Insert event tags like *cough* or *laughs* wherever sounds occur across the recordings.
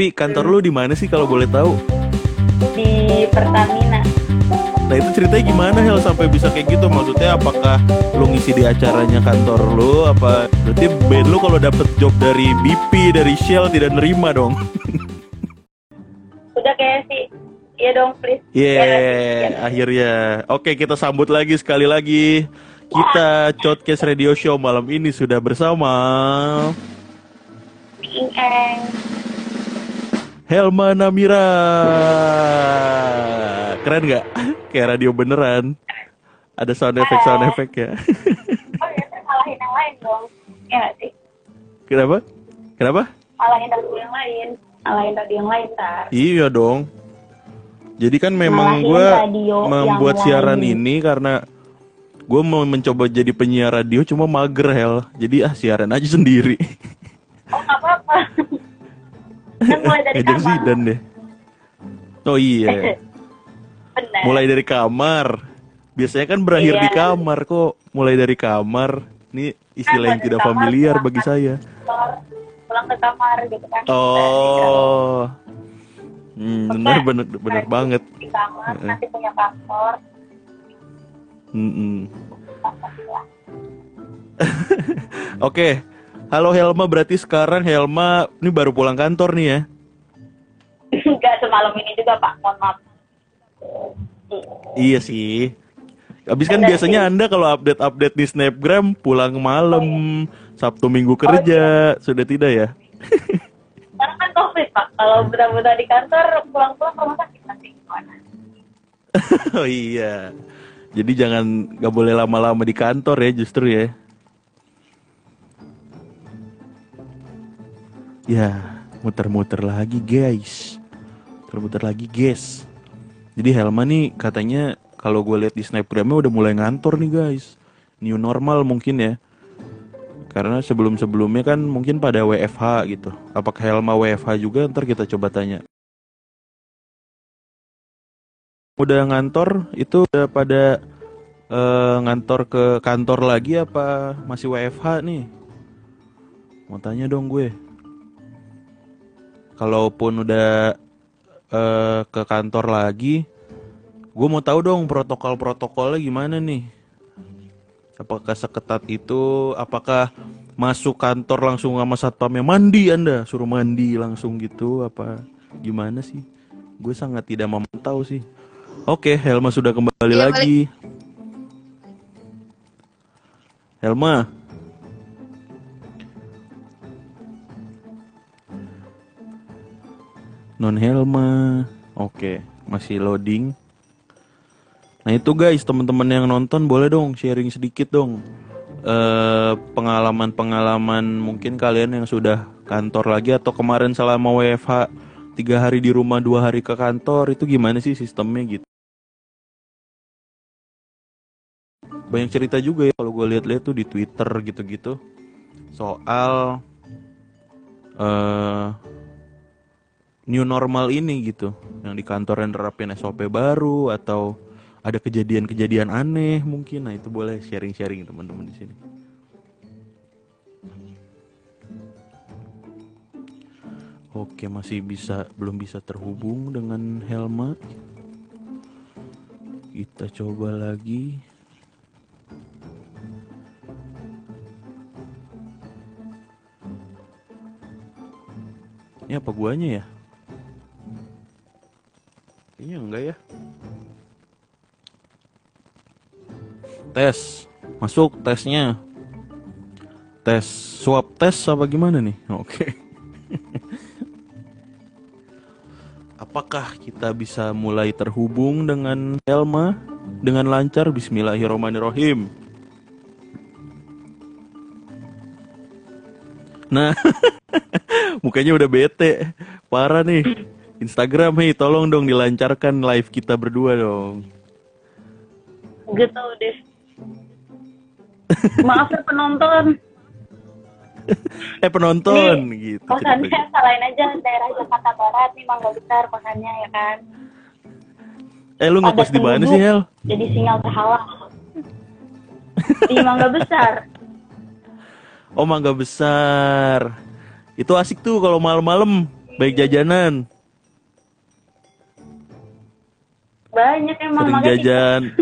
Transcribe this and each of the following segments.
Pi, kantor lu di mana sih kalau boleh tahu? di Pertamina. Nah itu ceritanya gimana Hel sampai bisa kayak gitu? Maksudnya apakah lu ngisi di acaranya kantor lu? Apa berarti band lu kalau dapet job dari BP, dari Shell tidak nerima dong? Udah kayak sih. Iya dong, please. Yeay, Iya, akhirnya. Oke, kita sambut lagi sekali lagi. Kita Podcast Radio Show malam ini sudah bersama Ing Eng. Helma Namira. Keren nggak? Kayak radio beneran. Ada sound effect sound effect ya. Oh ya, malahin yang lain dong. Iya sih? Kenapa? Kenapa? Malahin radio yang lain. Malahin radio yang lain, Tar. Iya dong. Jadi kan memang gue membuat siaran lain. ini karena gue mau mencoba jadi penyiar radio cuma mager hel. Jadi ah siaran aja sendiri. Oh, nggak apa-apa. *laughs* kan mulai dari kamar. Zidane deh. Oh iya. *laughs* Benar. Mulai dari kamar. Biasanya kan berakhir Iya. di kamar kok. Mulai dari kamar. Ini istilah yang Kan, tidak dari kamar familiar pulang bagi kan. saya. Pulang, ke kamar gitu kan. Oh. Hmm, bener bener bener banget. Di kamar, nanti punya kantor. Kantor lah. *laughs* Oke. Halo Helma, berarti sekarang Helma ini baru pulang kantor nih ya? Enggak semalam ini juga, Pak. Mohon maaf. Iya sih. Habis kan biasanya sih. Anda kalau update-update di Snapgram pulang malam, Sabtu Minggu kerja, sudah tidak ya? Sekarang kan COVID, Pak. Kalau buta-buta di kantor, pulang-pulang ke rumah sakit nanti gimana? *laughs* oh iya. Jadi jangan nggak boleh lama-lama di kantor ya justru ya. Ya, muter-muter lagi guys. Muter-muter lagi guys. Jadi Helma nih katanya kalau gue lihat di snapgramnya udah mulai ngantor nih guys. New normal mungkin ya. Karena sebelum-sebelumnya kan mungkin pada WFH gitu. Apakah Helma WFH juga? Ntar kita coba tanya. Udah ngantor itu udah pada eh, ngantor ke kantor lagi apa masih WFH nih? Mau tanya dong gue. Kalaupun udah eh, ke kantor lagi, gue mau tahu dong protokol-protokolnya gimana nih? Apakah seketat itu? Apakah masuk kantor langsung sama satpamnya mandi Anda? Suruh mandi langsung gitu? Apa gimana sih? Gue sangat tidak memantau sih. Oke, Helma sudah kembali Iya, lagi. Helma, non Helma. Oke, masih loading. Nah itu guys, teman-teman yang nonton boleh dong sharing sedikit dong eh pengalaman-pengalaman mungkin kalian yang sudah kantor lagi atau kemarin selama WFH tiga hari di rumah dua hari ke kantor itu gimana sih sistemnya gitu? Banyak cerita juga ya kalau gue lihat-lihat tuh di Twitter gitu-gitu soal eh new normal ini gitu. Yang di kantor yang nerapin SOP baru atau ada kejadian-kejadian aneh mungkin. Nah itu boleh sharing-sharing teman-teman di sini. Oke masih bisa belum bisa terhubung dengan Helma. Kita coba lagi. Ini apa guanya ya Kayaknya enggak ya. Tes. Masuk tesnya. Tes. Swab tes apa gimana nih? *laughs* Oke. Apakah kita bisa mulai terhubung dengan Helma dengan lancar? Bismillahirrahmanirrahim. Nah *laughs* mukanya udah bete. Parah nih Instagram hei tolong dong dilancarkan live kita berdua dong Gitu deh. Maaf ya penonton. *laughs* eh penonton gitu Kosannya ceritanya. salahin aja daerah Jakarta Barat nih Mangga Besar kosannya ya kan. eh lu ngekos di mana sih Hel Jadi sinyal terhalang. Di Mangga Besar. oh mangga besar itu asik tuh kalau malam-malam Baik jajanan, Banyak emang sering makanya jajan. *laughs*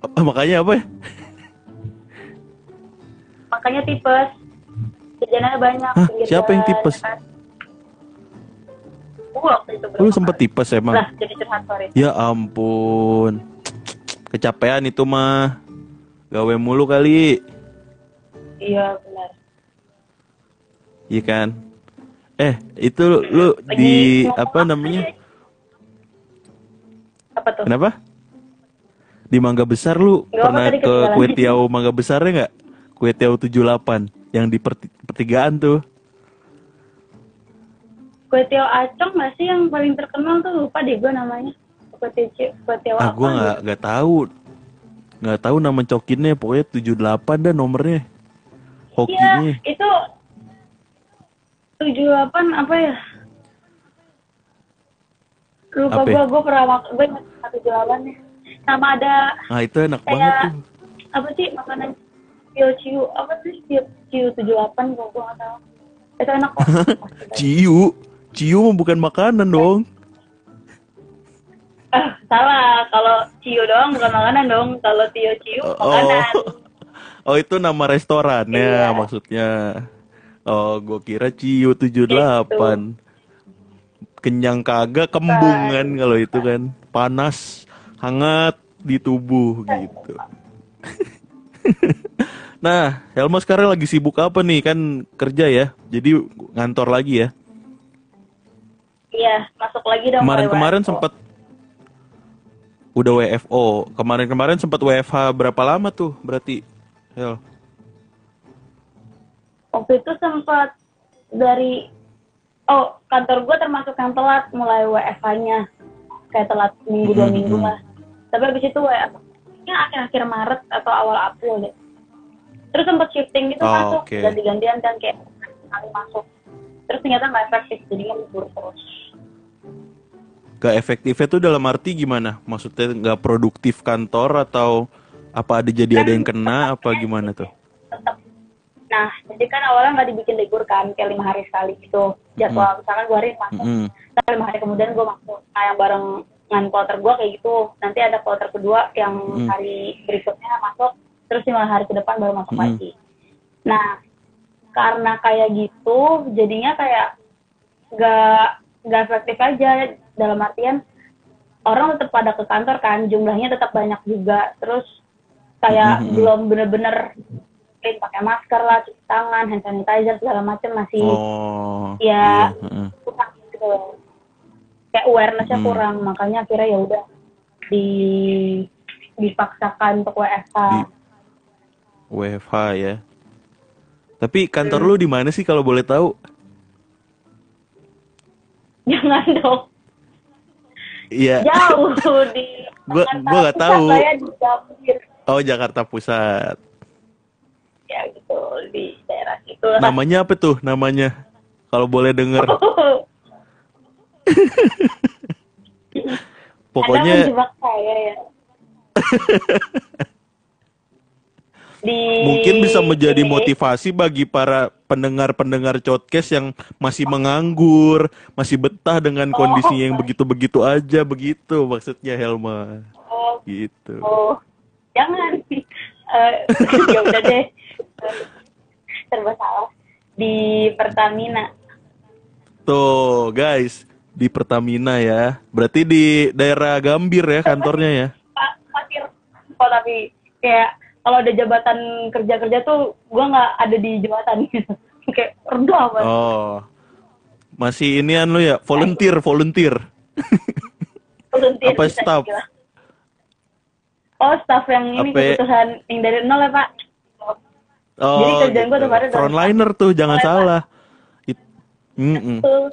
Oh, makanya apa ya? makanya tipes. Jajanannya banyak. Hah, siapa yang tipes? ya kan? Waktu itu Lu sempet tipes emang? Lah, jadi curhat. Ya ampun. Kecapean itu mah. Gawe mulu kali. Iya benar. Iya kan? Eh, itu lu Lagi di apa namanya? Apa tuh? Kenapa? Di Mangga Besar lu apa, pernah tadi ke. Kue Tiaw Mangga Besarnya nggak? Kue Tiaw 78 yang di perti- pertigaan tuh. Kue tiaw acong nggak sih yang paling terkenal tuh lupa deh gue namanya. Kue tiaw Ah, apa gua nggak gitu. nggak tahu. Nggak tahu nama cokinnya, pokoknya 78 dah nomornya. Iya, Hokinya. itu tujuh delapan apa ya? Lupa ya? gue, gue pernah mak gue ingat delapan nih. Sama ada Ah, itu enak banget kayak tuh. apa sih makanan ciu ciu apa sih ciu ciu tujuh delapan gue gue nggak tahu. Itu enak kok. *laughs* Ciu. Ciu bukan makanan dong. Ah, salah. Kalau ciu doang bukan makanan dong. Kalau tio ciu makanan. *laughs* Oh, itu nama restorannya Iya. maksudnya. Oh, gua kira Ciu 78. Kenyang kagak kembungan kalau itu kan. Panas, hangat di tubuh gitu. *laughs* nah, Helma sekarang lagi sibuk apa nih? Kan kerja ya. Jadi ngantor lagi ya. Iya, masuk lagi dong. Kemarin-kemarin sempat udah WFO. Kemarin-kemarin sempat WFH berapa lama tuh berarti? Hel. waktu itu sempat dari oh kantor gue termasuk yang telat mulai WFH-nya kayak telat minggu dua Mhm, minggu mhm. lah tapi habis itu WFH nya akhir-akhir Maret atau awal April deh terus sempat shifting gitu Oh, masuk oke. ganti-gantian kan kayak kali masuk terus ternyata nggak efektif jadinya libur terus Gak efektifnya tuh dalam arti gimana? Maksudnya nggak produktif kantor atau apa ada jadi ada yang kena apa gimana tuh? tetap nah jadi kan awalnya nggak dibikin libur kan kayak lima hari sekali gitu jadwal misalkan gue hari masuk. Mm-mm. Ntar lima hari kemudian gue masuk. Nah yang bareng dengan kloter gue kayak gitu. Nanti ada kloter kedua yang Mm. hari berikutnya masuk. Terus lima hari ke depan baru masuk Mm. lagi. Nah karena kayak gitu jadinya kayak gak gak efektif aja. Dalam artian orang tetap pada ke kantor kan. Jumlahnya tetap banyak juga. Terus kayak Mm-mm. belum bener-bener clean pakai masker lah cuci tangan hand sanitizer segala macam masih Oh. Ya. iya, heeh. kurang gitu kayak awarenessnya Hmm. kurang makanya akhirnya ya udah di dipaksakan untuk WFH Di- WFH ya. Tapi kantor Hmm. lu di mana sih kalau boleh tahu? jangan dong Iya. jauh di *laughs* Gua- Jakarta gua nggak tahu. saya di Gambir Oh, Jakarta Pusat. Ya gitu di daerah situ lah Namanya apa tuh namanya? Kalau boleh denger. Anda *laughs* *laughs* Pokoknya saya ya *laughs* di mungkin bisa menjadi motivasi bagi para pendengar-pendengar podcast yang masih menganggur, masih betah dengan kondisinya yang begitu-begitu aja begitu maksudnya Helma. oh, Gitu. oh jangan Eh, ya udah deh serba salah di Pertamina Tuh, guys, di Pertamina ya. Berarti di daerah Gambir ya kantornya ya. Pak pasir kok tapi kayak kalau ada jabatan kerja-kerja tuh gua nggak ada di jabatan gitu *laughs* kayak rendah banget Oh. Masih inian lu ya, volunteer, volunteer. *laughs* volunteer apa staff? oh staff yang ini Apa- kebutuhan yang dari nol ya pak Oh, Jadi kerjaan gua gitu. pada dari- frontliner tuh, jangan salah. It- Mm-mm. tuh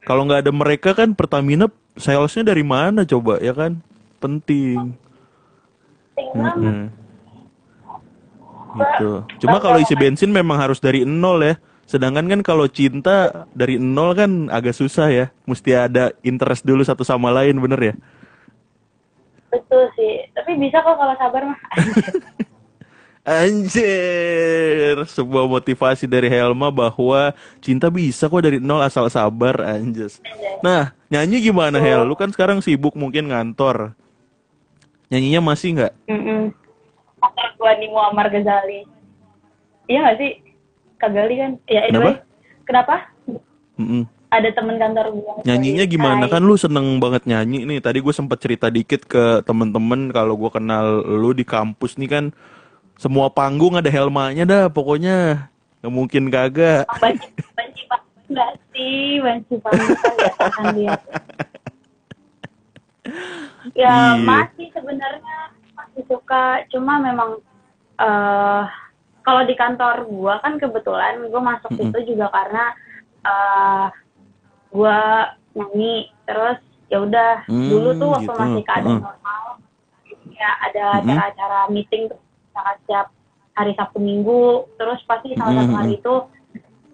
Kalau nggak ada mereka kan Pertamina salesnya dari mana coba ya kan? Penting. tinggal Mm-mm. Gitu. Cuma kalau isi bensin memang harus dari nol ya. Sedangkan kan kalau cinta dari nol kan agak susah ya. Mesti ada interest dulu satu sama lain, bener ya? betul sih tapi bisa kok kalau sabar mah *laughs* Anjir, sebuah motivasi dari Helma bahwa cinta bisa kok dari nol asal sabar, anjir. Nah, nyanyi gimana Hel? Lu kan sekarang sibuk mungkin ngantor. Nyanyinya masih nggak? Kantor gua di Muammar Ghazali. Iya nggak sih? Kak Gali kan? Ya anyway. Kenapa? Mm-mm. Ada temen kantor gua. Nyanyinya gimana? Hai. Kan lu seneng banget nyanyi nih. Tadi gue sempet cerita dikit ke temen-temen kalau gue kenal lu di kampus nih kan semua panggung ada Helmanya dah pokoknya. Nggak mungkin kagak. Banci, sih? Banci tahan dia. Ya Iya. masih sebenarnya masih suka, cuma memang eh kalau di kantor gua kan kebetulan gua masuk Mm-mm. itu juga karena eh gua nyanyi terus ya udah Hmm, dulu tuh waktu gitu. masih keadaan Heeh. normal ya ada acara-acara meeting tuh misalkan setiap hari Sabtu Minggu terus pasti salah satu Mm-mm. hari itu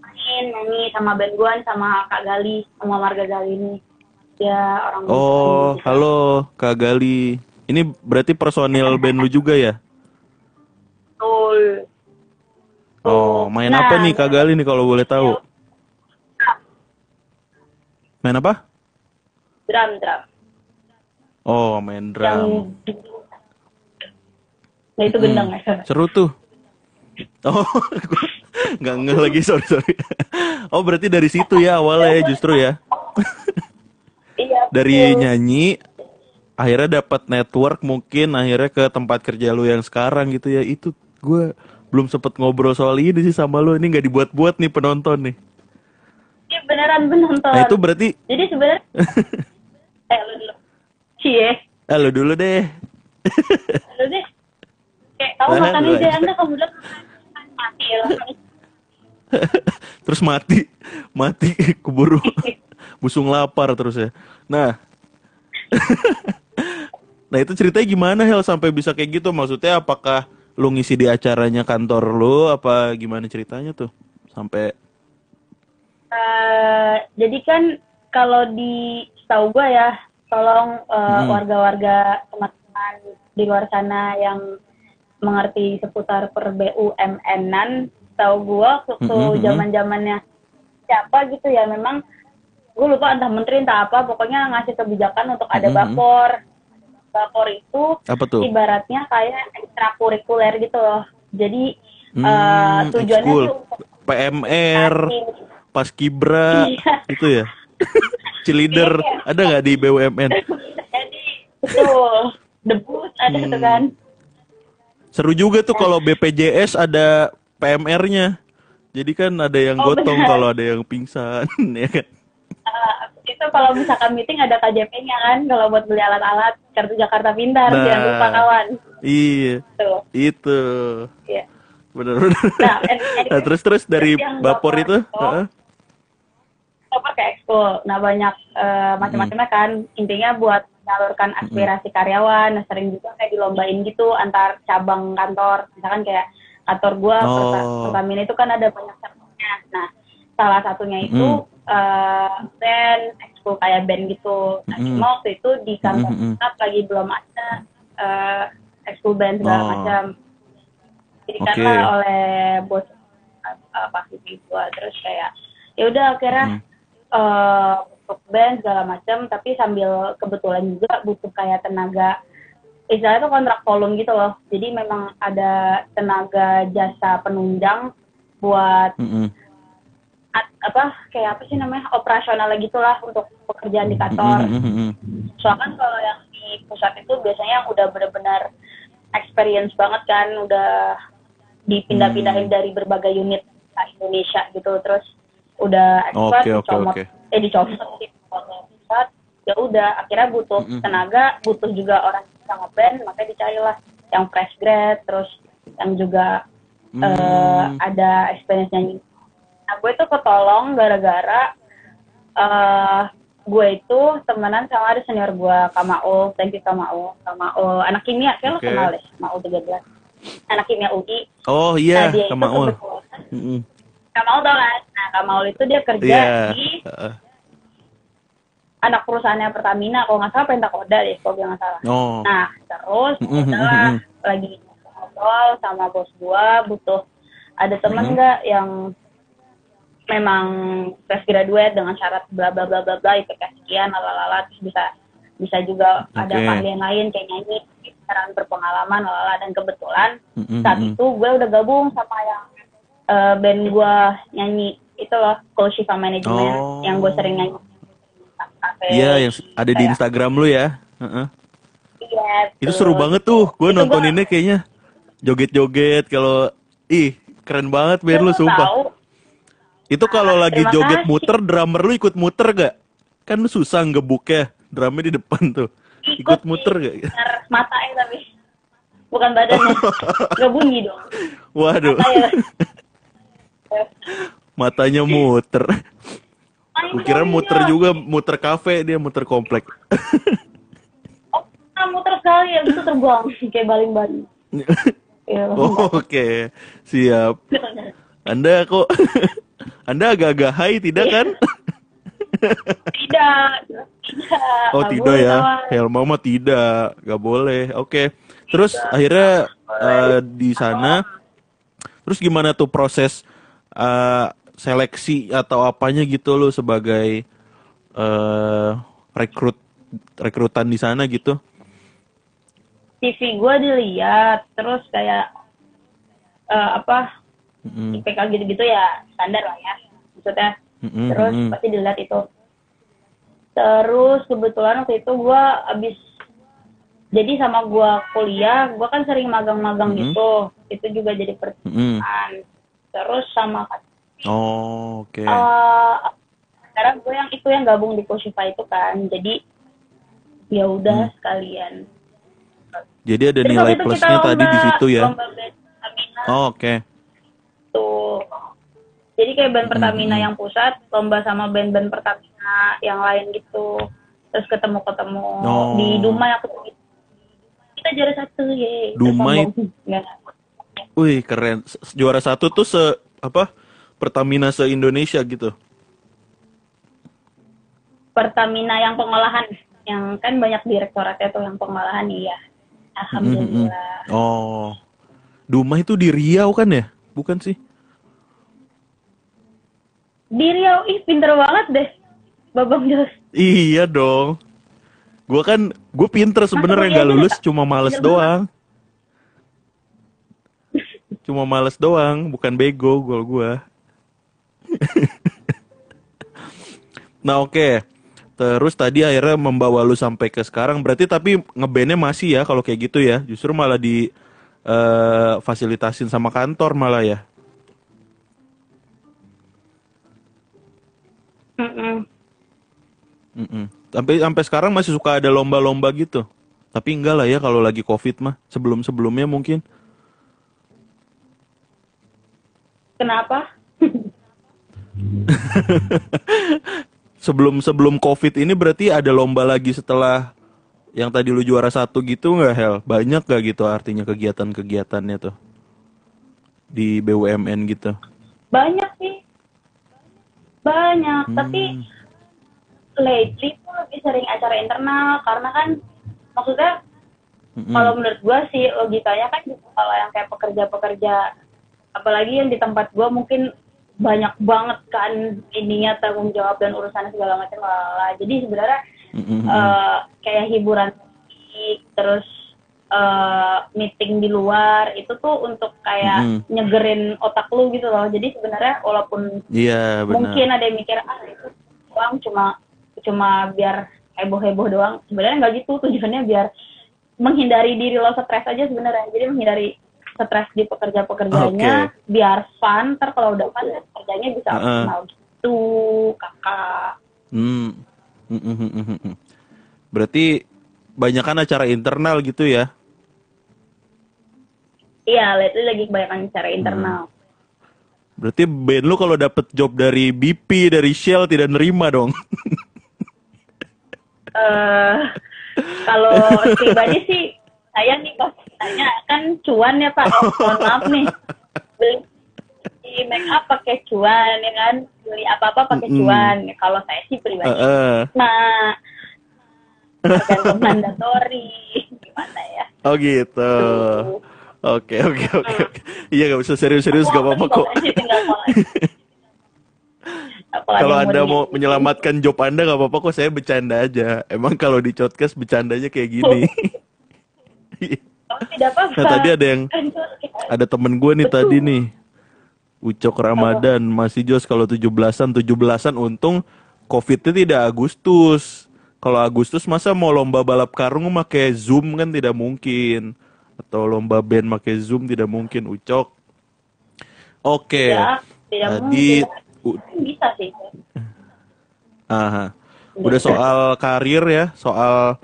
main nyanyi sama band gua sama Kak Gali sama Marga Gali ini ya orang Oh, gitu. halo Kak Gali. Ini berarti personil band lu juga ya? Betul. Oh, main Nah, apa nih Kak Gali nih kalau boleh tahu? Main apa? Drum, drum. Oh, main Yang drum. Nah itu gendang ya. Seru tuh. Oh, *laughs* nggak ngeh lagi, sorry sorry. Oh, berarti dari situ ya awalnya ya justru ya. Iya. Dari nyanyi, akhirnya dapat network mungkin, akhirnya ke tempat kerja lu yang sekarang gitu ya. Itu gue belum sempet ngobrol soal ini sih sama lu. Ini nggak dibuat-buat nih penonton nih. Iya beneran penonton. Nah itu berarti, Jadi sebenarnya *laughs* eh lu dulu. Cie. ah, lu dulu deh. Lu deh. Kayak kamu Nah, makan aja, enggak kamu bilang mati ya. *laughs* terus mati, mati *laughs* keburu *laughs* busung lapar terus ya. Nah, nah itu ceritanya gimana Hel sampai bisa kayak gitu? Maksudnya apakah lu ngisi di acaranya kantor lu? Apa gimana ceritanya tuh? Sampai Eh, jadi kan kalau di setahu gue ya, tolong eh, Hmm. warga-warga teman-teman di luar sana yang mengerti seputar per BUMN-an, tahu gue waktu Hmm, hmm, hmm. zaman zamannya siapa gitu ya, memang gue lupa entah menteri entah apa, pokoknya ngasih kebijakan untuk ada Hmm, hmm. bapor. Bapor itu apa tuh? ibaratnya kayak ekstrakurikuler gitu loh. Jadi Hmm, tujuannya ekskul. tuh PMR, ngasih- pas kibra, Iya. gitu ya? *laughs* Cilider, Iya. ada nggak di BUMN? Jadi betul debut ada Hmm. tuh kan. Seru juga tuh kalau BPJS ada PMR-nya. Jadi kan ada yang Oh, gotong benar. kalau ada yang pingsan, *laughs* ya kan? Eh, itu kalau misalkan meeting ada KJP-nya kan kalau buat beli alat-alat kartu Jakarta Pintar Nah. jangan lupa kawan. Iya, Tuh. itu. Iya. Bener-bener. Nah, and- and- Nah, terus terus dari terus Bapor Bapor itu, itu, heeh. Super ke ekskul. Nah, banyak eh, macam-macamnya kan. Intinya buat menyalurkan aspirasi karyawan. Nah, sering juga kayak dilombain gitu antar cabang kantor. Misalkan kayak kantor gua Oh. Perta- Pertamina itu kan ada banyak cabangnya. Nah, salah satunya itu Mm. eh, band ekskul kayak band gitu. Nah, Mm. cuma waktu itu di kantor Mm, mm, mm. pusat lagi belum ada eh, ekskul band segala Oh. macam. Jadi Oke. karena oleh bos uh, Pak Vivi gua terus kayak ya udah akhirnya Mm. eh untuk band segala macam tapi sambil kebetulan juga butuh kayak tenaga istilahnya itu kontrak volume gitu loh jadi memang ada tenaga jasa penunjang buat Mm-mm. at- apa kayak apa sih namanya operasional gitulah untuk pekerjaan di kantor Mm-mm, mm-mm. soalnya kan kalau yang di pusat itu biasanya yang udah benar-benar experience banget kan udah dipindah-pindahin Hmm. dari berbagai unit di Indonesia gitu terus udah expert Oke, oke, dicomot oke. eh dicomot udah akhirnya butuh Mm-mm. tenaga butuh juga orang yang bisa ngeband makanya dicarilah yang fresh grad terus yang juga eh, Hmm. ada experience nyanyi. Nah, gue tuh ketolong gara-gara eh gue itu temenan sama ada senior gue, Kamaul, thank you Kamaul, Kamaul, anak kimia, kayak lo Oke. kenal deh, Kamaul 13. Anak kimia UI. Oh Nah, iya, dia itu kebetulan, Mm-mm. Kamaul tau kan? Nah, Kamaul itu dia kerja Iya. di. Anak perusahaannya Pertamina, kalau nggak salah Pentakoda deh, kalau gue nggak salah. Oh. Nah, terus mm-mm. lagi ngobrol sama bos gua butuh ada temen Mhm. nggak yang memang fresh graduate dengan syarat bla bla bla bla bla IPK sekian lalala terus bisa bisa juga ada Oke. keahlian lain kayak nyanyi sekarang berpengalaman lalala dan kebetulan Mm-mm, saat mm-mm. itu gue udah gabung sama yang eh, band gue nyanyi itu loh Cool Shiva Management Oh. yang gue sering nyanyi Iya, yang ada di Instagram lu ya. Heeh. Iya, Itu seru banget tuh. Gue Itu nontoninnya kayaknya joget-joget kalau ih keren banget band lu Lu sumpah. tahu, Itu kalau Ah, lagi joget kasih. muter drummer lu ikut muter gak? Kan lu susah ngebuknya. Drumnya di depan tuh. Ikut sih, muter gak? bener, matanya tapi bukan badannya *laughs* gak bunyi dong Waduh. Ayo. *laughs* Matanya muter. Main Gue kira dong, muter iya. juga, muter kafe dia muter komplek. oh, nah, muter sekali ya itu terbang kayak baling-baling *laughs* Iya, Oh, Oke, siap. Anda kok *laughs* Anda agak-agak high tidak kan? tidak tidak Oh tidak ya. Helma mah tidak, nggak boleh. Oke, terus akhirnya eh, di sana, terus gimana tuh proses eh, seleksi atau apanya gitu lo sebagai eh, rekrut rekrutan di sana gitu? CV gue dilihat terus kayak eh, apa Mm-mm, IPK gitu-gitu ya standar lah ya maksudnya mm-mm, terus mm-mm. pasti dilihat itu terus kebetulan waktu itu gue abis jadi sama gue kuliah gue kan sering magang-magang Mhm. gitu itu juga jadi Mm-mm. pertanyaan terus sama Oh oke. eh sekarang gue yang itu yang gabung di Koshifa itu kan jadi ya udah Hmm. sekalian Jadi ada Terus nilai plusnya tadi di situ ya? lomba Oh oke. tuh jadi kayak band Pertamina Mhm. yang pusat lomba sama band-band Pertamina yang lain gitu terus ketemu-ketemu Oh. di Dumai aku tuh kita juara satu ye Dumai-. Wih keren. Juara satu tuh se apa? Pertamina se Indonesia gitu. Pertamina yang pengolahan yang kan banyak direktoratnya tuh yang pengolahan iya alhamdulillah Oh. Dumai itu di Riau kan ya? Bukan sih? di Riau ih pinter banget deh babang jos Iya dong. Gua kan gue pinter sebenarnya nggak lulus cuma males doang. Cuma males doang, bukan bego gol gua. Nah oke. Terus tadi akhirnya membawa lu sampai ke sekarang. Berarti tapi ngebandnya masih ya kalau kayak gitu ya. Justru malah di eh, fasilitasin sama kantor malah ya. Mm-mm. Mm-mm. Sampai sampai sekarang masih suka ada lomba-lomba gitu. Tapi enggak lah ya kalau lagi covid mah. Sebelum-sebelumnya mungkin. kenapa *laughs* Sebelum sebelum covid ini berarti ada lomba lagi setelah yang tadi lu juara satu gitu nggak Hel? Banyak gak gitu artinya kegiatan-kegiatannya tuh di BUMN gitu? banyak sih banyak Hmm. tapi lately tuh lebih sering acara internal karena kan maksudnya Mm-mm. kalau menurut gua sih logikanya kan kalau yang kayak pekerja-pekerja apalagi yang di tempat gua mungkin banyak banget kan ininya tanggung jawab dan urusan segala macam lah jadi sebenarnya Mm-mm. eh, kayak hiburan terus eh, meeting di luar itu tuh untuk kayak Mm-mm. nyegerin otak lu gitu loh jadi sebenarnya walaupun Iya benar. mungkin ada yang mikir ah itu doang cuma cuma biar heboh heboh doang sebenarnya nggak gitu tujuannya biar menghindari diri lo stres aja sebenarnya jadi menghindari stres di pekerja pekerjaannya biar fun ntar kalau udah fun ya kerjanya bisa Heeh. optimal gitu kakak Hmm. Mm-mm. Berarti banyakan acara internal gitu ya? iya lately lagi kebanyakan secara internal Berarti band lu kalau dapet job dari BP, dari Shell tidak nerima dong? eh kalau *laughs* pribadi sih saya nih kalau tanya kan cuan ya pak oh, *laughs* mohon maaf nih beli beli make up pakai cuan ya kan beli apa apa pakai cuan kalau saya sih pribadi Heeh. nah tergantung mandatory gimana ya Oh gitu. Oke oke oke. Iya nggak usah serius-serius gak apa-apa kok. *laughs* Kalau anda mau *laughs* menyelamatkan job anda nggak apa-apa kok. Saya bercanda aja. Emang kalau di podcast bercandanya kayak gini. Oh, tidak apa-apa. Nah tadi ada yang Kan ada temen gue nih Betul. tadi nih. Ucok Ramadan masih jos kalau 17-an 17-an untung Covid-nya tidak Agustus. Kalau Agustus masa mau lomba balap karung pakai Zoom kan tidak mungkin. Atau lomba band pakai Zoom tidak mungkin Ucok. Oke. Tidak Tadi mungkin. Bisa sih. Aha. Udah soal karir ya, soal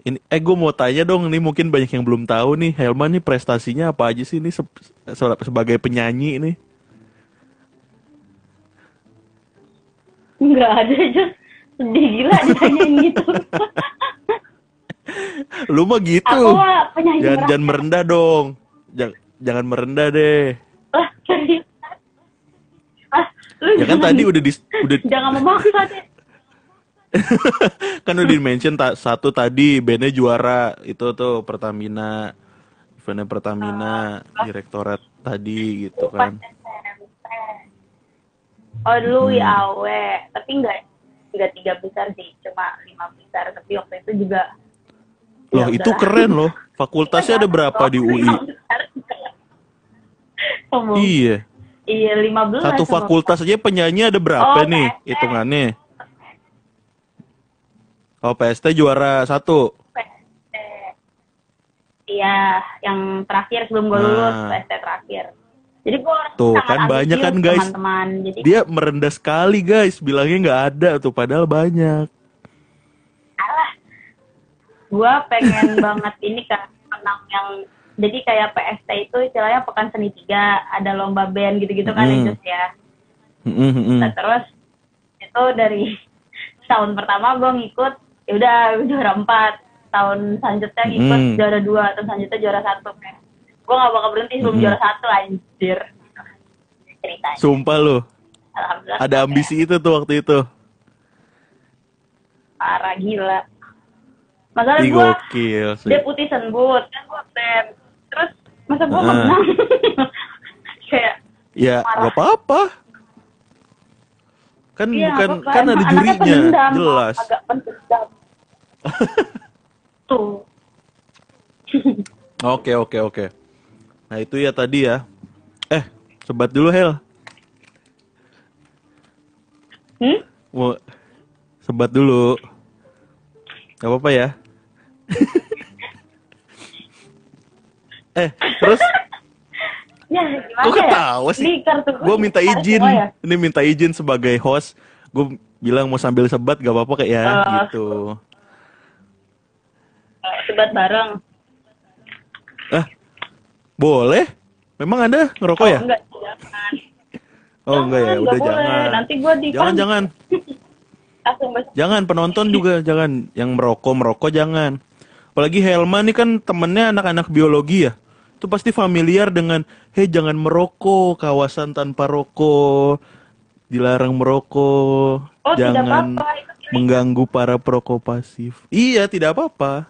ini eh gue mau tanya dong nih mungkin banyak yang belum tahu nih Helma nih prestasinya apa aja sih nih se- se- sebagai penyanyi nih Enggak ada aja. Sedih gila ditanyain gitu. *laughs* lu mah gitu Aku penyanyi jangan jangan merendah dong jangan jangan merendah deh *laughs* serius. Ah, lu ya kan tadi udah di udah Jangan memaksa deh. *laughs* kan udah di mention ta- satu tadi bandnya juara itu tuh Pertamina eventnya Pertamina direktorat tadi gitu kan SMP. Oh dulu Hmm. IAW, tapi enggak enggak tiga besar sih, cuma lima besar. Tapi waktu itu juga loh Ya itu udahlah. keren loh fakultasnya ada berapa di UI iya Iya, lima belas. Satu fakultas aja penyanyi ada berapa Oh, nih hitungannya? Oh PST juara satu. PST. Iya, yang terakhir sebelum gue lulus, Nah. PST terakhir. Jadi gue Tuh, sangat kan banyak kan, guys. Teman-teman. Jadi Dia merendah sekali guys, bilangnya nggak ada tuh padahal banyak. gue pengen *laughs* banget ini kan menang yang jadi kayak PST itu istilahnya pekan seni tiga ada lomba band gitu-gitu kan Hmm. ya ya Mm-mm, mm-mm. nah terus itu dari *laughs* tahun pertama gue ngikut ya udah juara empat tahun selanjutnya ngikut Hmm. juara dua tahun selanjutnya juara satu kayak gue gak bakal berhenti sebelum Hmm. juara satu anjir ceritanya Sumpah lu, alhamdulillah ada ambisi itu tuh waktu itu. parah gila masalah gue deputi senbut kan gue bem terus masa gue Ah. menang *laughs* kayak Ya marah. gak apa-apa. Kan iya, bukan nggak apa-apa. kan ada jurinya, pendendam, jelas. agak pendendam tuh Oke oke oke. Nah itu ya tadi ya. Eh sebat dulu Hel. hmm? Mau sebat dulu. Gak apa-apa ya. *laughs* eh, terus ya gimana kok ya ketawa sih? Gue minta izin. ya? Ini minta izin sebagai host. Gue bilang mau sambil sebat gak apa-apa kayak ya Oh. gitu. Sebat bareng Ah, boleh? Memang anda ngerokok ya? enggak jangan Oh enggak ya, Jangan, udah nggak boleh. jangan. nanti gue di Jangan jangan. *laughs* Jangan penonton juga jangan yang merokok merokok jangan. Apalagi Helma nih kan temennya anak-anak biologi ya. Itu pasti familiar dengan hei jangan merokok, kawasan tanpa rokok, dilarang merokok, oh tidak jangan apa-apa itu ini mengganggu para perokok pasif. Iya, tidak apa-apa.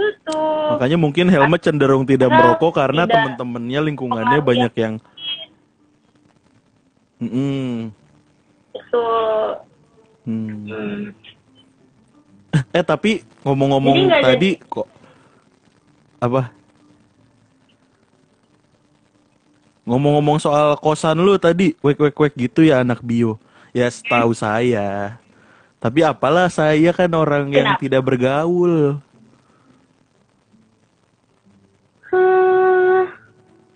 Tutup Makanya mungkin Helma cenderung tidak Karena merokok karena tidak teman-temannya lingkungannya pengaruh banyak yang itu Hmm. hmm. Eh tapi ngomong-ngomong Jadi tadi kok apa? Ngomong-ngomong soal kosan lu tadi, wek wek wek gitu ya anak bio. Ya setahu saya. Tapi apalah saya kan orang yang Kenapa? tidak bergaul.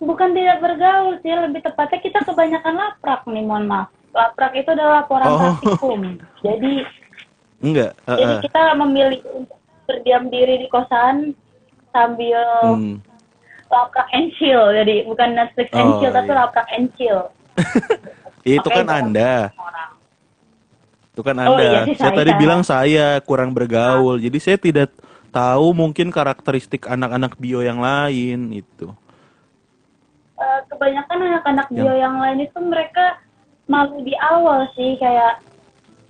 Bukan tidak bergaul sih, lebih tepatnya kita kebanyakan laprak nih, mohon maaf. Laprak itu adalah laporan Oh. praktikum. Jadi, Enggak, jadi heeh. kita memilih untuk berdiam diri di kosan sambil Hmm. laprak and chill. Jadi bukan Netflix and Oh, chill, tapi iya. laprak and chill. *laughs* Itu kan Anda. Orang. Itu kan Oh, Anda. iya sih, saya saya. tadi bilang saya kurang bergaul. Jadi saya tidak tahu mungkin karakteristik anak-anak bio yang lain itu. Eh, kebanyakan anak-anak Yang- bio yang lain itu mereka malu di awal sih kayak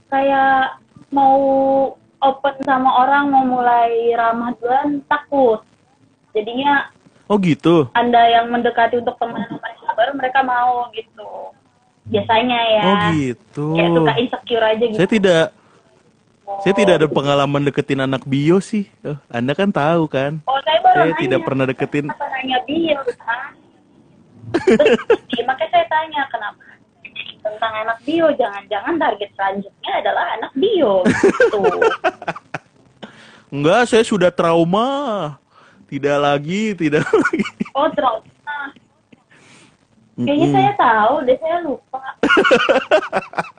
kayak mau open sama orang mau mulai ramah duluan takut jadinya Oh gitu. anda yang mendekati untuk sama manusia baru mereka mau gitu biasanya ya Oh gitu. kayak suka insecure aja gitu Saya tidak saya tidak ada pengalaman deketin anak bio sih. Oh, anda kan tahu kan? oh saya baru Saya nanya tidak pernah deketin. kenapa nanya bio kan Terus, iya, makanya saya tanya kenapa tentang anak bio jangan-jangan target selanjutnya adalah anak bio gitu Enggak, saya sudah trauma. Tidak lagi, tidak *laughs* lagi. oh trauma Kayaknya Mm-mm. saya tahu deh, saya lupa.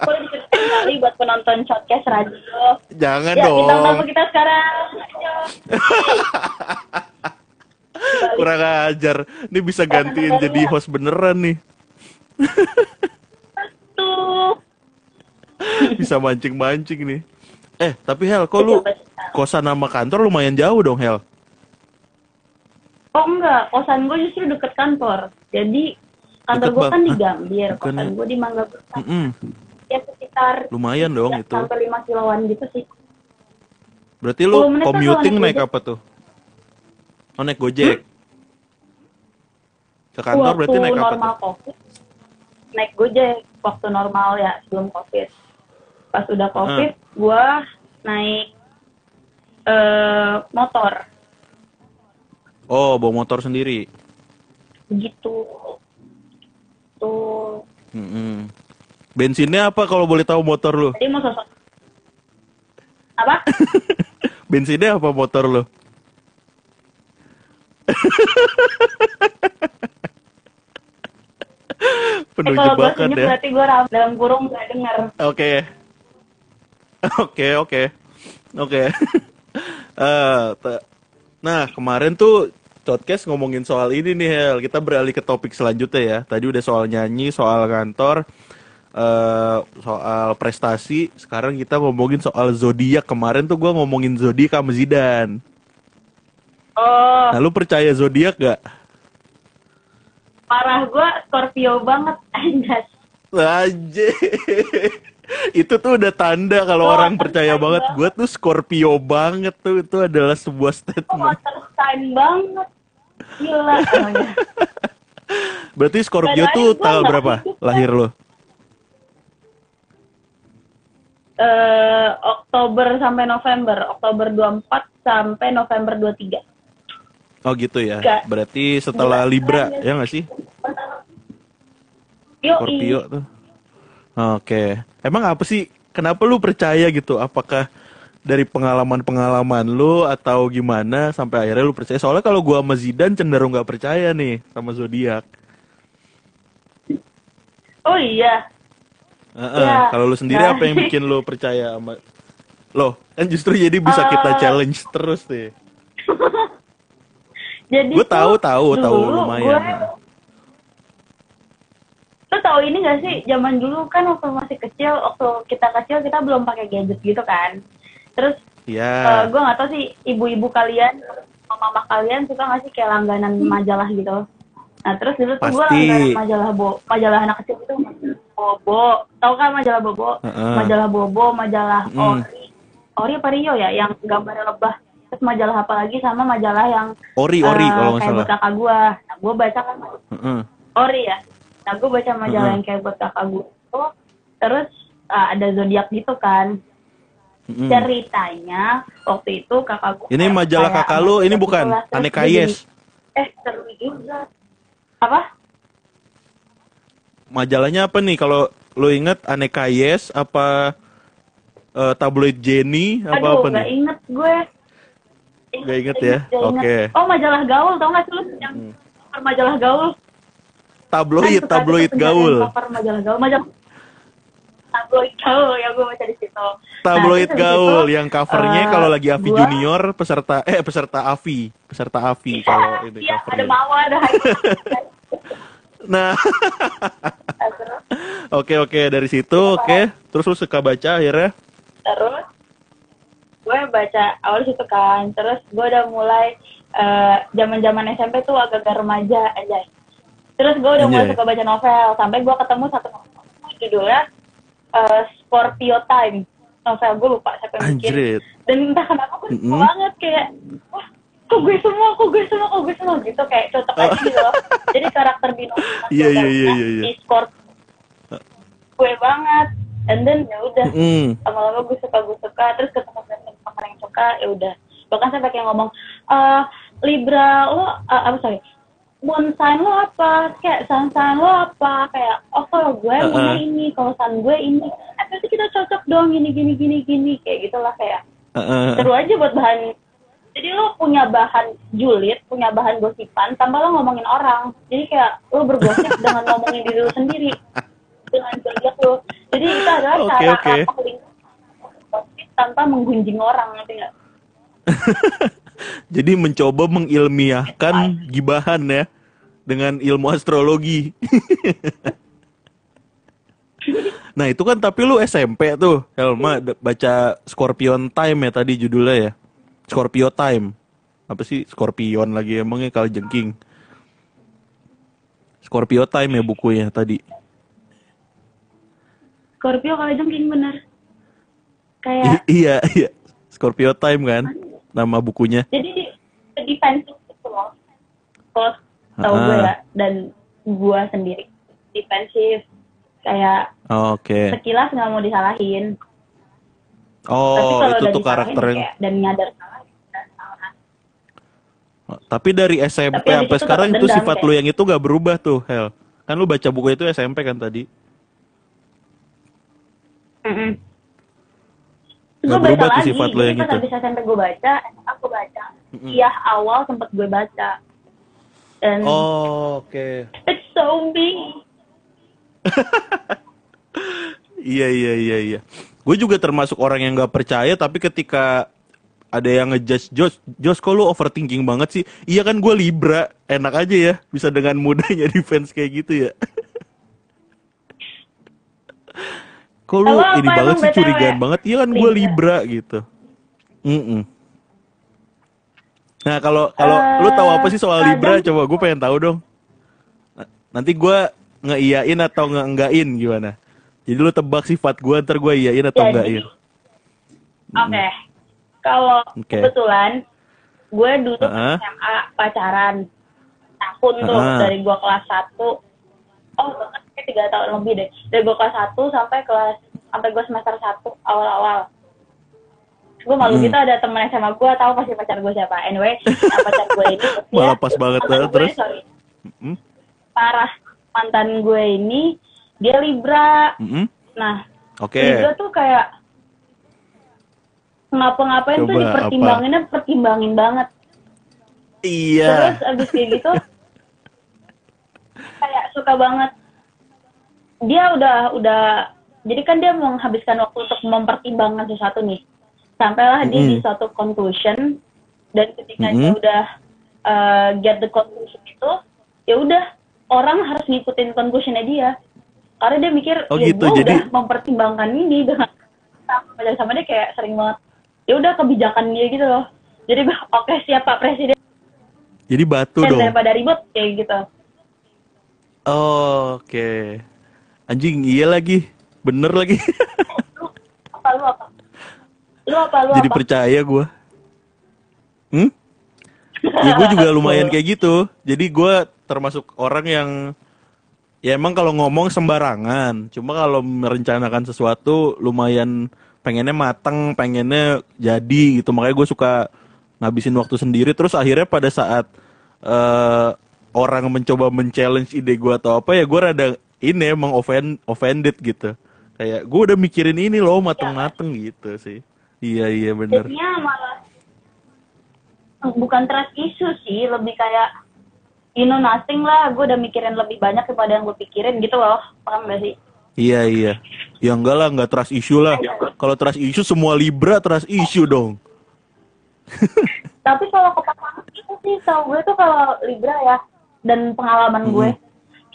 Boleh diceritain kali buat penonton podcast radio. Jangan Ya, dong. kita sekarang. Ayo. *laughs* Kurang ajar. Ini bisa gantiin jadi host beneran nih. Tuh. Bisa mancing-mancing nih. Eh, tapi Hel, kok lu kosan sama kantor lumayan jauh dong, Hel? Oh enggak, kosan gue justru deket kantor. Jadi kantor gue kan di? Gambir, Bukan- kosan gue di Mangga Besar. Mm-mm. Ya sekitar Lumayan dong ya, itu. sampai 5 kiloan gitu sih. Berarti lu 10 menit commuting naik naik apa tuh? Oh, naik Gojek. Ke kantor waktu berarti naik apa normal tuh? covid, naik gojek waktu normal ya sebelum covid. Pas udah covid, Ah. gue naik eh motor. Oh, bawa motor sendiri. begitu tuh Mm-mm. Bensinnya apa kalau boleh tahu motor lu? jadi mau sosok apa *laughs* Bensinnya apa motor lu? *laughs* Penuh eh, kalau gue jebakan senyum ya. berarti gue dalam kurung nggak dengar Oke. Oke, oke. Oke. *laughs* Eh, nah, kemarin tuh podcast ngomongin soal ini nih, Hel. Kita beralih ke topik selanjutnya ya. Tadi udah soal nyanyi, soal kantor, eh soal prestasi. Sekarang kita ngomongin soal zodiak. Kemarin tuh gua ngomongin zodiak sama Zidan. oh Nah, lu percaya zodiak gak? Parah gue Scorpio banget *laughs* anjas Aja. itu tuh udah tanda kalau Oh, orang percaya banget. Gue tuh Scorpio banget tuh. Itu adalah sebuah oh, statement. water sign banget gila *laughs* Berarti Scorpio tuh tanggal berapa lahir lo? eh Oktober sampai November Oktober 24 sampai November 23 Oh gitu ya. Nggak. Berarti setelah Nggak. Libra ya nggak sih? Scorpio tuh. Oke. Emang apa sih? Kenapa lu percaya gitu? Apakah dari pengalaman-pengalaman lu atau gimana sampai akhirnya lu percaya? Soalnya kalau gua sama Zidan cenderung nggak percaya nih sama zodiak. Oh iya Heeh. Ya. Kalau lu sendiri Nah. apa yang bikin lu percaya sama Loh, kan justru jadi bisa kita Eh. challenge terus nih. *laughs* Jadi Gue tahu tahu tahu lumayan. gue- Lu tahu ini gak sih? Zaman dulu kan waktu masih kecil, waktu kita kecil kita belum pakai gadget gitu kan. Terus Ya. gue nggak tahu sih ibu-ibu kalian, mama kalian suka nggak sih kayak langganan majalah gitu. Nah terus dulu tuh gue langganan majalah bo, majalah anak kecil itu Bobo, tahu kan majalah Bobo? Heeh. Majalah Bobo, majalah Hmm. Ori, Ori apa Rio ya, yang gambarnya lebah. Terus majalah apa lagi sama majalah yang Ori Ori eh, kalau kayak buat kakak gue. Nah gue baca kan Heeh. Ori ya. Nah gue baca majalah Mm-mm. yang kayak buat kakak gue itu, terus eh, ada zodiak gitu kan. Mm-mm. Ceritanya waktu itu kakak gue. Ini majalah kakak lu, ini bukan Aneka Yes. Eh seru juga. Apa? Majalahnya apa nih kalau lu inget Aneka Yes apa eh, tabloid Jenny apa Aduh, apa nggak nih? inget gue. Nggak inget ya? inget. Oke. Oh majalah gaul, tau nggak sih lu yang cover majalah gaul? Tabloid, Kan tabloid ada gaul. Cover majalah gaul, majalah tabloid gaul ya gue baca di situ. Tabloid Nah, habis gaul itu, yang covernya eh, kalau lagi Avi gua- Junior peserta eh peserta Avi, peserta Avi kalau ini Iya, ada covernya. mawar, ada *laughs* Nah, *laughs* oke oke dari situ oke. Terus lu suka baca akhirnya? terus gue baca awal situ kan, terus gue udah mulai zaman zaman SMP tuh agak-agak remaja aja. Terus gue udah mulai suka baca novel, sampai gue ketemu satu novel judulnya eh, Scorpio Time. Novel gue lupa siapa yang bikin. Dan entah kenapa gue suka Mm-mm. banget kayak, wah kok gue semua kok gue semua kok gue semua gitu kayak cocok aja gitu loh *laughs* jadi karakter bintang *laughs* Iya, iya, iya, iya, iya. di skor gue banget and then ya udah Mm. lama-lama gue suka gue suka terus ketemu teman suka ya udah. Bahkan sampai kayak ngomong eh Libra lo eh, apa sorry moon sign lo apa? Kayak sun sign lo apa? Kayak oh kalau gue Uh-uh. moonnya ini kalau sun gue ini eh berarti kita cocok dong gini gini gini gini. Kayak gitulah kayak Heeh. seru aja buat bahan. Jadi lo punya bahan julid punya bahan gosipan tanpa lo ngomongin orang. Jadi kayak lo bergosip *laughs* dengan ngomongin diri lo sendiri. Dengan zodiak lo. Jadi itu adalah Oke, cara oke. Tanpa menggunjing orang ngerti nggak? *laughs* Jadi mencoba mengilmiahkan gibahan ya dengan ilmu astrologi. *laughs* nah itu kan tapi lu SMP tuh Helma d- baca Scorpion Time ya tadi judulnya ya. Scorpio Time. Apa sih? Scorpion lagi emangnya kalau jengking. Scorpio Time ya bukunya tadi. Scorpio kalau jengking bener kayak I- iya iya Scorpio Time kan nama bukunya jadi di defensif gitu loh kalau tahu Ah. gue ya dan gue sendiri defensif kayak Oh, oke sekilas nggak mau disalahin tapi oh kalau itu tuh karakter yang kayak dan nyadar salah ya salah Tapi dari SMP Tapi sampai itu sekarang itu sifat kayak. lu yang itu gak berubah tuh, Hel. Kan lu baca buku itu SMP kan tadi? Mm-mm. Nggak gue baca lagi, sifat lo yang pas itu. habis SMP gue baca, aku baca. Mm-mm. Iya awal sempet gue baca. Dan Oh, oke. it's so me. *laughs* Iya, iya, iya, iya. Gue juga termasuk orang yang gak percaya, tapi ketika ada yang ngejudge Jos, Jos kok lu overthinking banget sih? Iya kan gue Libra, enak aja ya, bisa dengan mudahnya *laughs* defense kayak gitu ya. Kok lu apa ini banget sih curigaan banget? Iya kan gue Libra. Gitu. Mm-mm. Nah kalau kalau lu tahu apa sih soal Libra? Coba gue pengen tahu dong. Nanti gue ngeiyain atau ngeenggain gimana? Jadi lu tebak sifat gue ntar gue iyain atau Jadi, enggain. Oke. Kalau kebetulan gue dulu Uh-uh. SMA pacaran tahun tuh Uh-uh. dari gue kelas 1 oh tiga tahun lebih deh dari gue kelas 1 sampai kelas sampai gue semester 1 awal-awal gue malu Hmm. gitu ada temen SMA gue tahu pasti pacar gue siapa anyway *laughs* nah, pacar gue ini *laughs* Malah pas banget, gue, terus? sorry, Mm-mm. parah mantan gue ini dia libra Mm-mm. nah Oke. Libra tuh kayak ngapa-ngapain tuh dipertimbanginnya pertimbangin banget. Iya. Terus abis kayak gitu *laughs* kayak suka banget. Dia udah udah jadi kan dia menghabiskan waktu untuk mempertimbangkan sesuatu nih. Sampailah dia di Mm-mm. suatu conclusion dan ketika dia Mm-mm. udah uh, get the conclusion itu, ya udah orang harus ngikutin conclusionnya dia. Karena dia mikir, Oh ya gitu, gue jadi- udah mempertimbangkan ini dengan sama sama dia kayak sering banget. Ya udah kebijakan dia gitu loh. Jadi *laughs* oke siapa presiden Jadi batu dan dong. daripada ribut kayak gitu. Oh, Oke. Anjing iya lagi. Bener lagi. Lu apa lu apa? Lu apa lu Jadi apa? percaya gue. Hmm? Ya gue juga lumayan kayak gitu. Jadi gue termasuk orang yang ya emang kalau ngomong sembarangan. Cuma kalau merencanakan sesuatu lumayan pengennya mateng, pengennya jadi gitu. Makanya gue suka ngabisin waktu sendiri. Terus akhirnya pada saat eh, orang mencoba men-challenge ide gue atau apa ya gue rada ini emang offend, offended gitu. Kayak gue udah mikirin ini loh mateng-mateng gitu sih. Iya iya bener. Jadinya malah bukan trust issue sih, lebih kayak you know nothing lah. Gue udah mikirin lebih banyak daripada yang gue pikirin gitu loh. Paham gak sih? Iya iya. Ya enggak lah, enggak trust issue lah. Kalau trust issue semua Libra trust issue dong. Tapi kalau kepasangan itu sih tau gue tuh kalau Libra ya dan pengalaman gue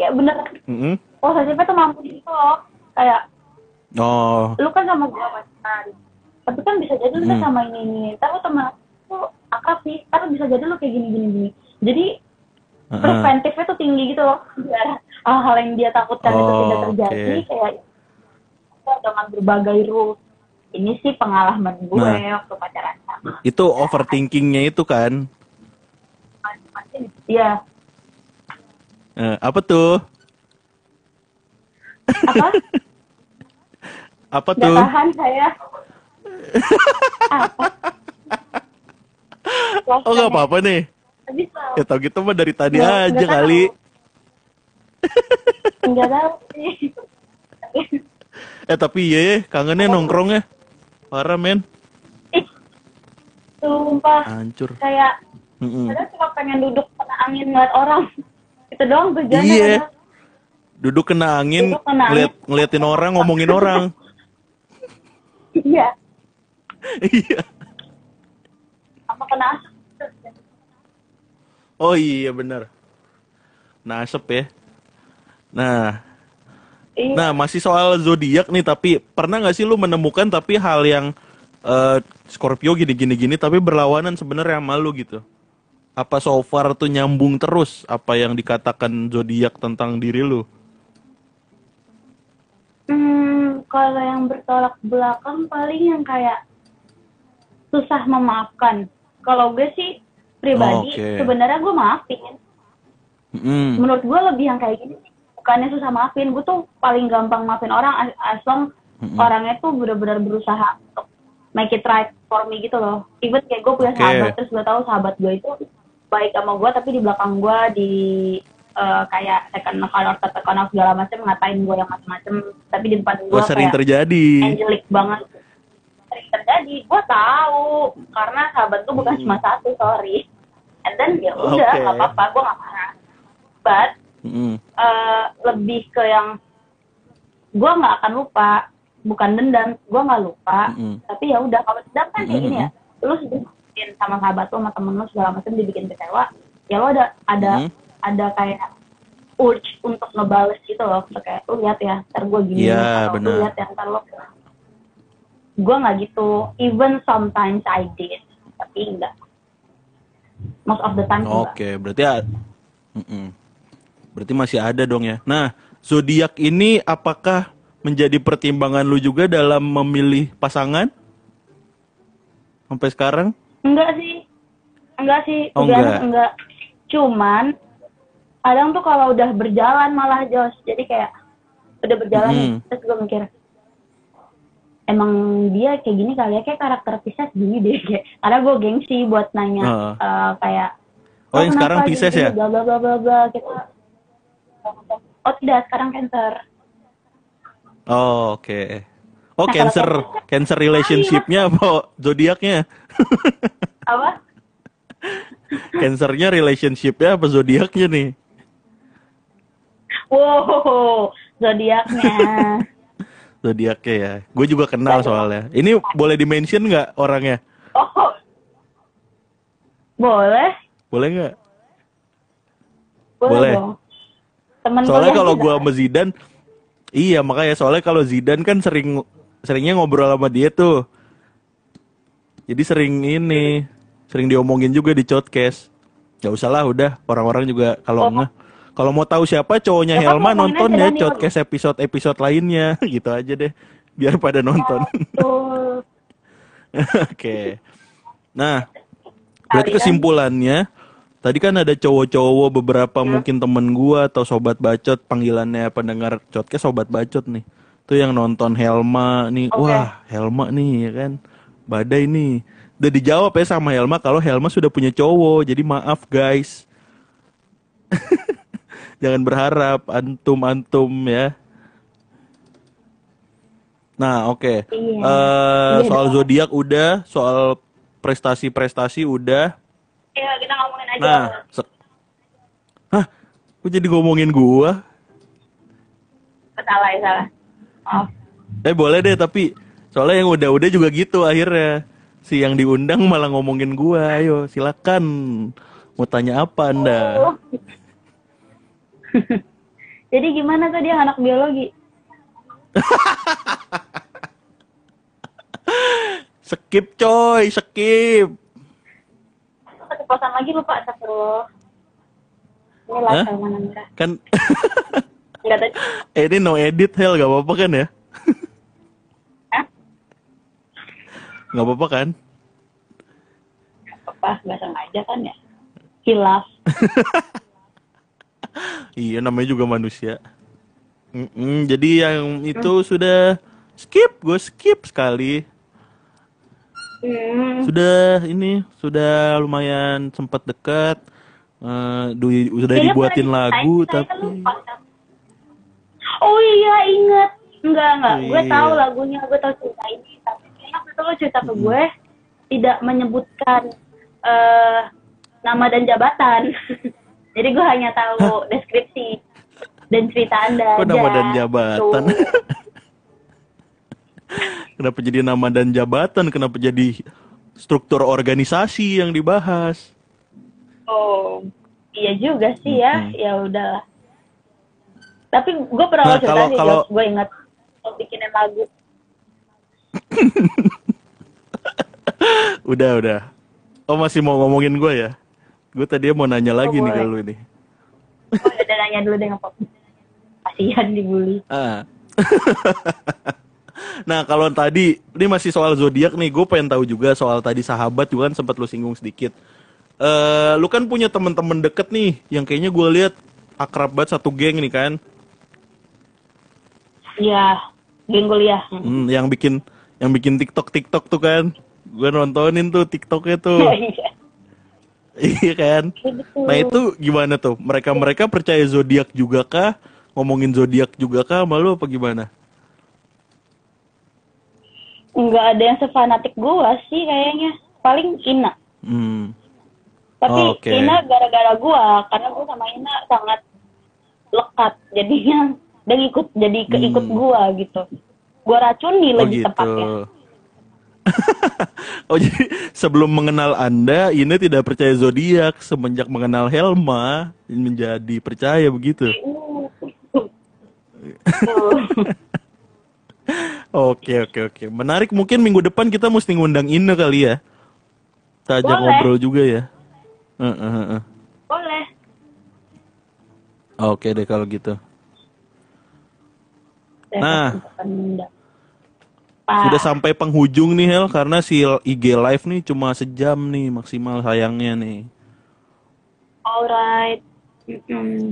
kayak bener Mm-mm. posesifnya tuh mampu gitu loh. Kayak Oh, lu kan sama gue pacaran tapi kan bisa jadi lu kan Hmm. sama ini ini lu temen lu akrab nih ntar bisa jadi lu kayak gini gini gini jadi Heeh. preventifnya tuh tinggi gitu loh biar hal-hal yang dia takutkan itu Oh, tidak terjadi oke. kayak ya, dengan berbagai rules ini sih pengalaman gue Nah. waktu pacaran sama itu overthinkingnya itu kan. Iya. Eh, apa tuh? Apa? *laughs* Apa Gak tuh? tahan saya. Apa? Oh nggak apa-apa nih. Ya tau gitu mah dari tadi Nggak- aja nggak tahu. kali. *laughs* Enggak tahu sih. Eh tapi iya ya, kangennya nongkrong ya. Parah men. Ih, Sumpah. Hancur. Kayak Mm-mm. kadang cuma pengen duduk kena angin ngeliat orang. Itu doang tujuannya. Iya. kadang. Duduk kena angin, Duduk kena angin. ngeliat, ngeliatin orang, ngomongin orang. Iya. Iya. Apa kena asap? Oh iya benar. Nah asep ya. Nah, Iya. nah masih soal zodiak nih. Tapi pernah nggak sih lu menemukan tapi hal yang eh, Scorpio gini gini gini tapi berlawanan sebenarnya sama lu gitu? Apa so far tuh nyambung terus apa yang dikatakan zodiak tentang diri lu? Hmm, kalau yang bertolak belakang paling yang kayak susah memaafkan. Kalau gue sih pribadi Oke. sebenarnya gue maafin. Mm-mm. Menurut gue lebih yang kayak gini. Bukannya susah maafin, gue tuh paling gampang maafin orang as, as long Mm-mm. orangnya tuh benar-benar berusaha untuk make it right for me gitu loh. Even kayak gue punya Oke. sahabat terus gue tahu sahabat gue itu baik sama gue tapi di belakang gue di eh, kayak second account or third account segala macam ngatain gue yang macam-macam tapi di depan gue Oh sering kayak terjadi. angelic banget sering terjadi gue tahu karena sahabat gue bukan Hmm. cuma satu sorry and then ya udah nggak apa-apa gue nggak marah but Mm-mm. eh, lebih ke yang gue nggak akan lupa bukan dendam gue nggak lupa Mm-mm. tapi ya udah kalau dendam kan kayak gini ya Mm-mm. lu sudah bikin sama sahabat lu sama temen lu segala macam dibikin kecewa ya lo ada ada Mm-mm. ada kayak urge untuk ngebales gitu loh Untuk kayak lu lihat ya ntar gue gini Iya, atau benar. lihat ya ntar lo gue nggak gitu even sometimes I did tapi enggak most of the time enggak Oke, berarti a- Mm-mm. berarti masih ada dong ya. Nah, zodiak ini apakah menjadi pertimbangan lu juga dalam memilih pasangan? Sampai sekarang? Enggak sih. Enggak sih. Oh, enggak. enggak. Cuman kadang tuh kalau udah berjalan malah Jos. Jadi kayak udah berjalan Mhm. terus gue mikir emang dia kayak gini kali ya kayak karakter Pisces gini deh *laughs* kayak karena gue gengsi buat nanya Heeh. eh, kayak Oh, yang sekarang Pisces gini, ya? bla bla bla bla bla kita oh tidak sekarang Cancer Oh, oke. Oh, Nah, cancer, kalau cancer relationship-nya apa zodiaknya? apa Cancernya relationship-nya apa zodiaknya nih? wow zodiaknya *laughs* Zodiaknya ya. Gue juga kenal soalnya. Ini boleh di-mention nggak orangnya? oh boleh Boleh nggak? boleh, Boleh. temen Soalnya kalau gua sama Zidane, iya makanya soalnya kalau Zidane kan sering seringnya ngobrol sama dia tuh. Jadi sering ini, sering diomongin juga di podcast. Gak usah lah udah, orang-orang juga kalau Oh. nggak kalau mau tahu siapa cowoknya Ya Helma nonton ya podcast episode-episode lainnya *laughs* gitu aja deh. Biar pada nonton. Betul. *laughs* Oke. Nah, berarti kesimpulannya tadi kan ada cowok-cowok beberapa mungkin temen gua atau sobat bacot panggilannya pendengar podcast sobat bacot nih. Tuh yang nonton Helma nih. Oke. Wah, Helma nih ya kan. Badai nih. Udah dijawab ya sama Helma kalau Helma sudah punya cowok. Jadi maaf guys. *laughs* Jangan berharap antum-antum ya. Nah, oke. Iya. Eh, Iya soal dong. zodiak udah, soal prestasi-prestasi udah. Iya, kita ngomongin aja. Nah, se- Hah? Kok jadi ngomongin gua? Salah ya, salah. Eh boleh deh, tapi soalnya yang udah-udah juga gitu akhirnya. Si yang diundang malah ngomongin gua. Ayo, silakan. Mau tanya apa Anda? Oh. *laughs* Jadi gimana tuh dia anak biologi? *laughs* Skip coy, skip. Keceplosan lagi lupa astagfirullah. Ini merah. Kan *laughs* Enggak tadi. eh, ini no edit hell gak apa-apa kan ya? Hah? Gak apa-apa kan? Apa? Enggak sengaja kan ya? hilaf. *laughs* Iya namanya juga manusia. Mm-mm, jadi yang itu sudah skip, gue skip sekali. Hmm. Sudah ini sudah lumayan sempat dekat. Eh, du- udah Kayaknya dibuatin lagu tapi lupa. Oh iya inget. Enggak enggak. Gue Iya. tahu lagunya, gue tahu cerita ini. Tapi waktu itu lo cerita ke gue tidak menyebutkan eh nama dan jabatan. *laughs* Jadi gue hanya tahu deskripsi dan cerita anda kok nama dan jabatan. Tuh. *laughs* Kenapa jadi nama dan jabatan? Kenapa jadi struktur organisasi yang dibahas? Oh, iya juga sih ya. Mm-mm. Ya udahlah. Tapi gue pernah Nah, cerita kalau- sih, kalau- gue ingat lo bikinin lagu. Udah, udah. Oh masih mau ngomongin gue ya? Gue tadi mau nanya lagi nih boleh. ke lu ini. Oh, udah nanya dulu deh ngapa. Kasihan dibully. Ah. *laughs* nah kalau tadi ini masih soal zodiak nih, gue pengen tahu juga soal tadi sahabat juga kan sempat lu singgung sedikit. Eh, lu kan punya teman-teman deket nih, yang kayaknya gue lihat akrab banget satu geng nih kan, Iya, geng kuliah. Hmm, yang bikin yang bikin TikTok TikTok tuh kan, gue nontonin tuh TikToknya tuh, *laughs* Iya. iya kan. Betul. Nah itu gimana tuh? Mereka mereka percaya zodiak juga kah? Ngomongin zodiak juga kah? Malu apa gimana? Nggak ada yang sefanatik gua sih kayaknya. Paling Ina. Hmm. Tapi Oke. Ina gara-gara gua, karena gua sama Ina sangat lekat. Jadinya dia ngikut jadi keikut Hmm. gua gitu. Gua racuni Oh lebih gitu. tepatnya. *laughs* oh jadi sebelum mengenal Anda, ini tidak percaya zodiak. Semenjak mengenal Helma, menjadi percaya begitu. *laughs* Oke oke oke. Menarik. Mungkin minggu depan kita mesti ngundang Ine kali ya. Kita ajak Boleh. ngobrol juga ya. Heeh, heeh, heeh. Boleh. Oke deh kalau gitu. Nah. Pak. Sudah sampai penghujung nih Hel karena si IG live nih cuma sejam nih maksimal sayangnya nih. Alright.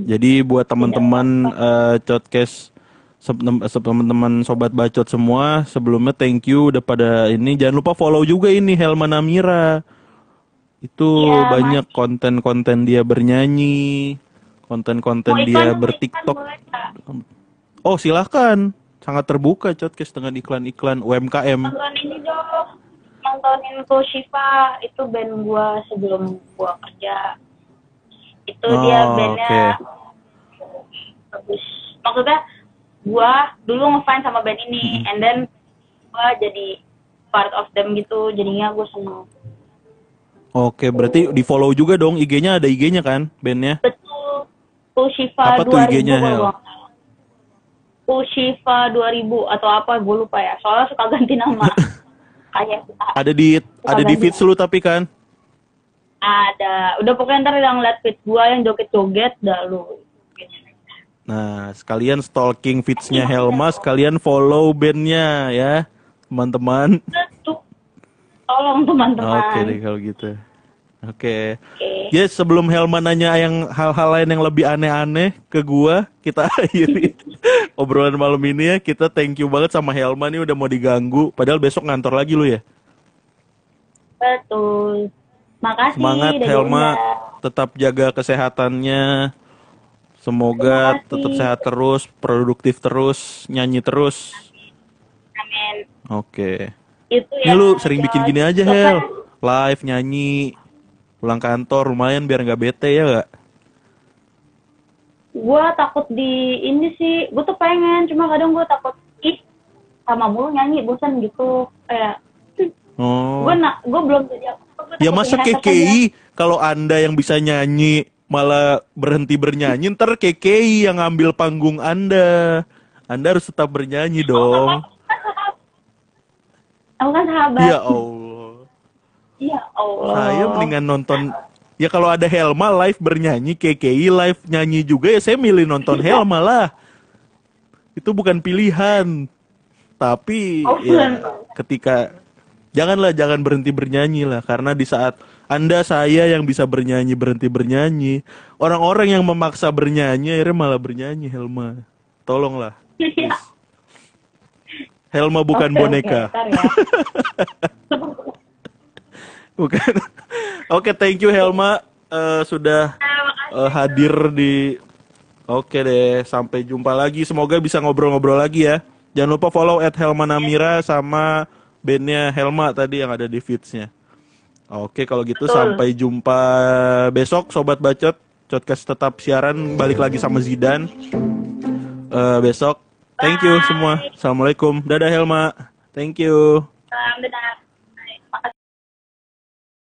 Jadi buat teman-teman eh, podcast teman-teman sobat bacot semua sebelumnya thank you udah pada ini jangan lupa follow juga ini Helma Namira. Itu Iya, banyak konten-konten dia bernyanyi, konten-konten dia bertiktok. boleh? Oh silahkan, sangat terbuka podcast dengan iklan-iklan UMKM. Nonton ini dong. Nontonin Shiva itu band gua sebelum gua kerja. Itu Oh, dia bandnya bagus. Maksudnya gua dulu ngefans sama band ini, and then gua jadi part of them gitu. Jadinya gua seneng. Oke, berarti di follow juga dong IG-nya ada IG-nya kan bandnya? Betul. Shiva Apa tuh 2000 IG-nya, kalau Hel? gua nggak salah. Ko Shiva 2000 atau apa gue lupa ya. Soalnya suka ganti nama. *laughs* Kayak Ada di ada di feeds lu tapi kan? ada udah pokoknya ntar yang liat fit gua yang joget-joget dah lu Nah, sekalian stalking feeds-nya Helma, sekalian follow bandnya ya, teman-teman. tolong teman-teman Oke deh kalau gitu. Oke. Oke. Ya sebelum Helma nanya yang hal-hal lain yang lebih aneh-aneh ke gua, kita *laughs* akhiri obrolan malam ini ya. Kita thank you banget sama Helma nih udah mau diganggu. Padahal besok ngantor lagi lu ya. betul makasih Semangat Helma, diundang. tetap jaga kesehatannya. Semoga tetap sehat terus, produktif terus, nyanyi terus. amin Oke. itu Ini ya lu sering bikin gini aja, Hel. Live, nyanyi, pulang kantor lumayan biar nggak bete ya nggak? gua takut di ini sih gua tuh pengen cuma kadang gua takut ih sama mulu nyanyi bosan gitu kayak Oh. gua nak gua belum jadi Ya masa. KKI kalau anda yang bisa nyanyi malah berhenti bernyanyi ntar KKI yang ngambil panggung anda. Anda harus tetap bernyanyi dong. aku kan sahabat Ya Allah. Ya Allah Saya mendingan nonton Ya kalau ada Helma live bernyanyi, KKI live nyanyi juga ya saya milih nonton Helma lah. Itu bukan pilihan. Tapi Oh, ya ketika janganlah jangan berhenti bernyanyi lah karena di saat Anda saya yang bisa bernyanyi berhenti bernyanyi. Orang-orang yang memaksa bernyanyi akhirnya malah bernyanyi Helma. Tolonglah. Iya. Helma bukan oke, boneka. ya. *laughs* Bukan. *laughs* Oke, thank you Helma Eh, sudah eh, hadir di Oke deh, sampai jumpa lagi. Semoga bisa ngobrol-ngobrol lagi ya. Jangan lupa follow at Helma Namira sama bandnya Helma tadi yang ada di feeds-nya. Oke, kalau gitu Betul. sampai jumpa besok Sobat Bacot. Podcast tetap siaran balik lagi sama Zidan. Eh, besok. Thank you semua. Assalamualaikum. Dadah Helma. Thank you. Salam, dadah.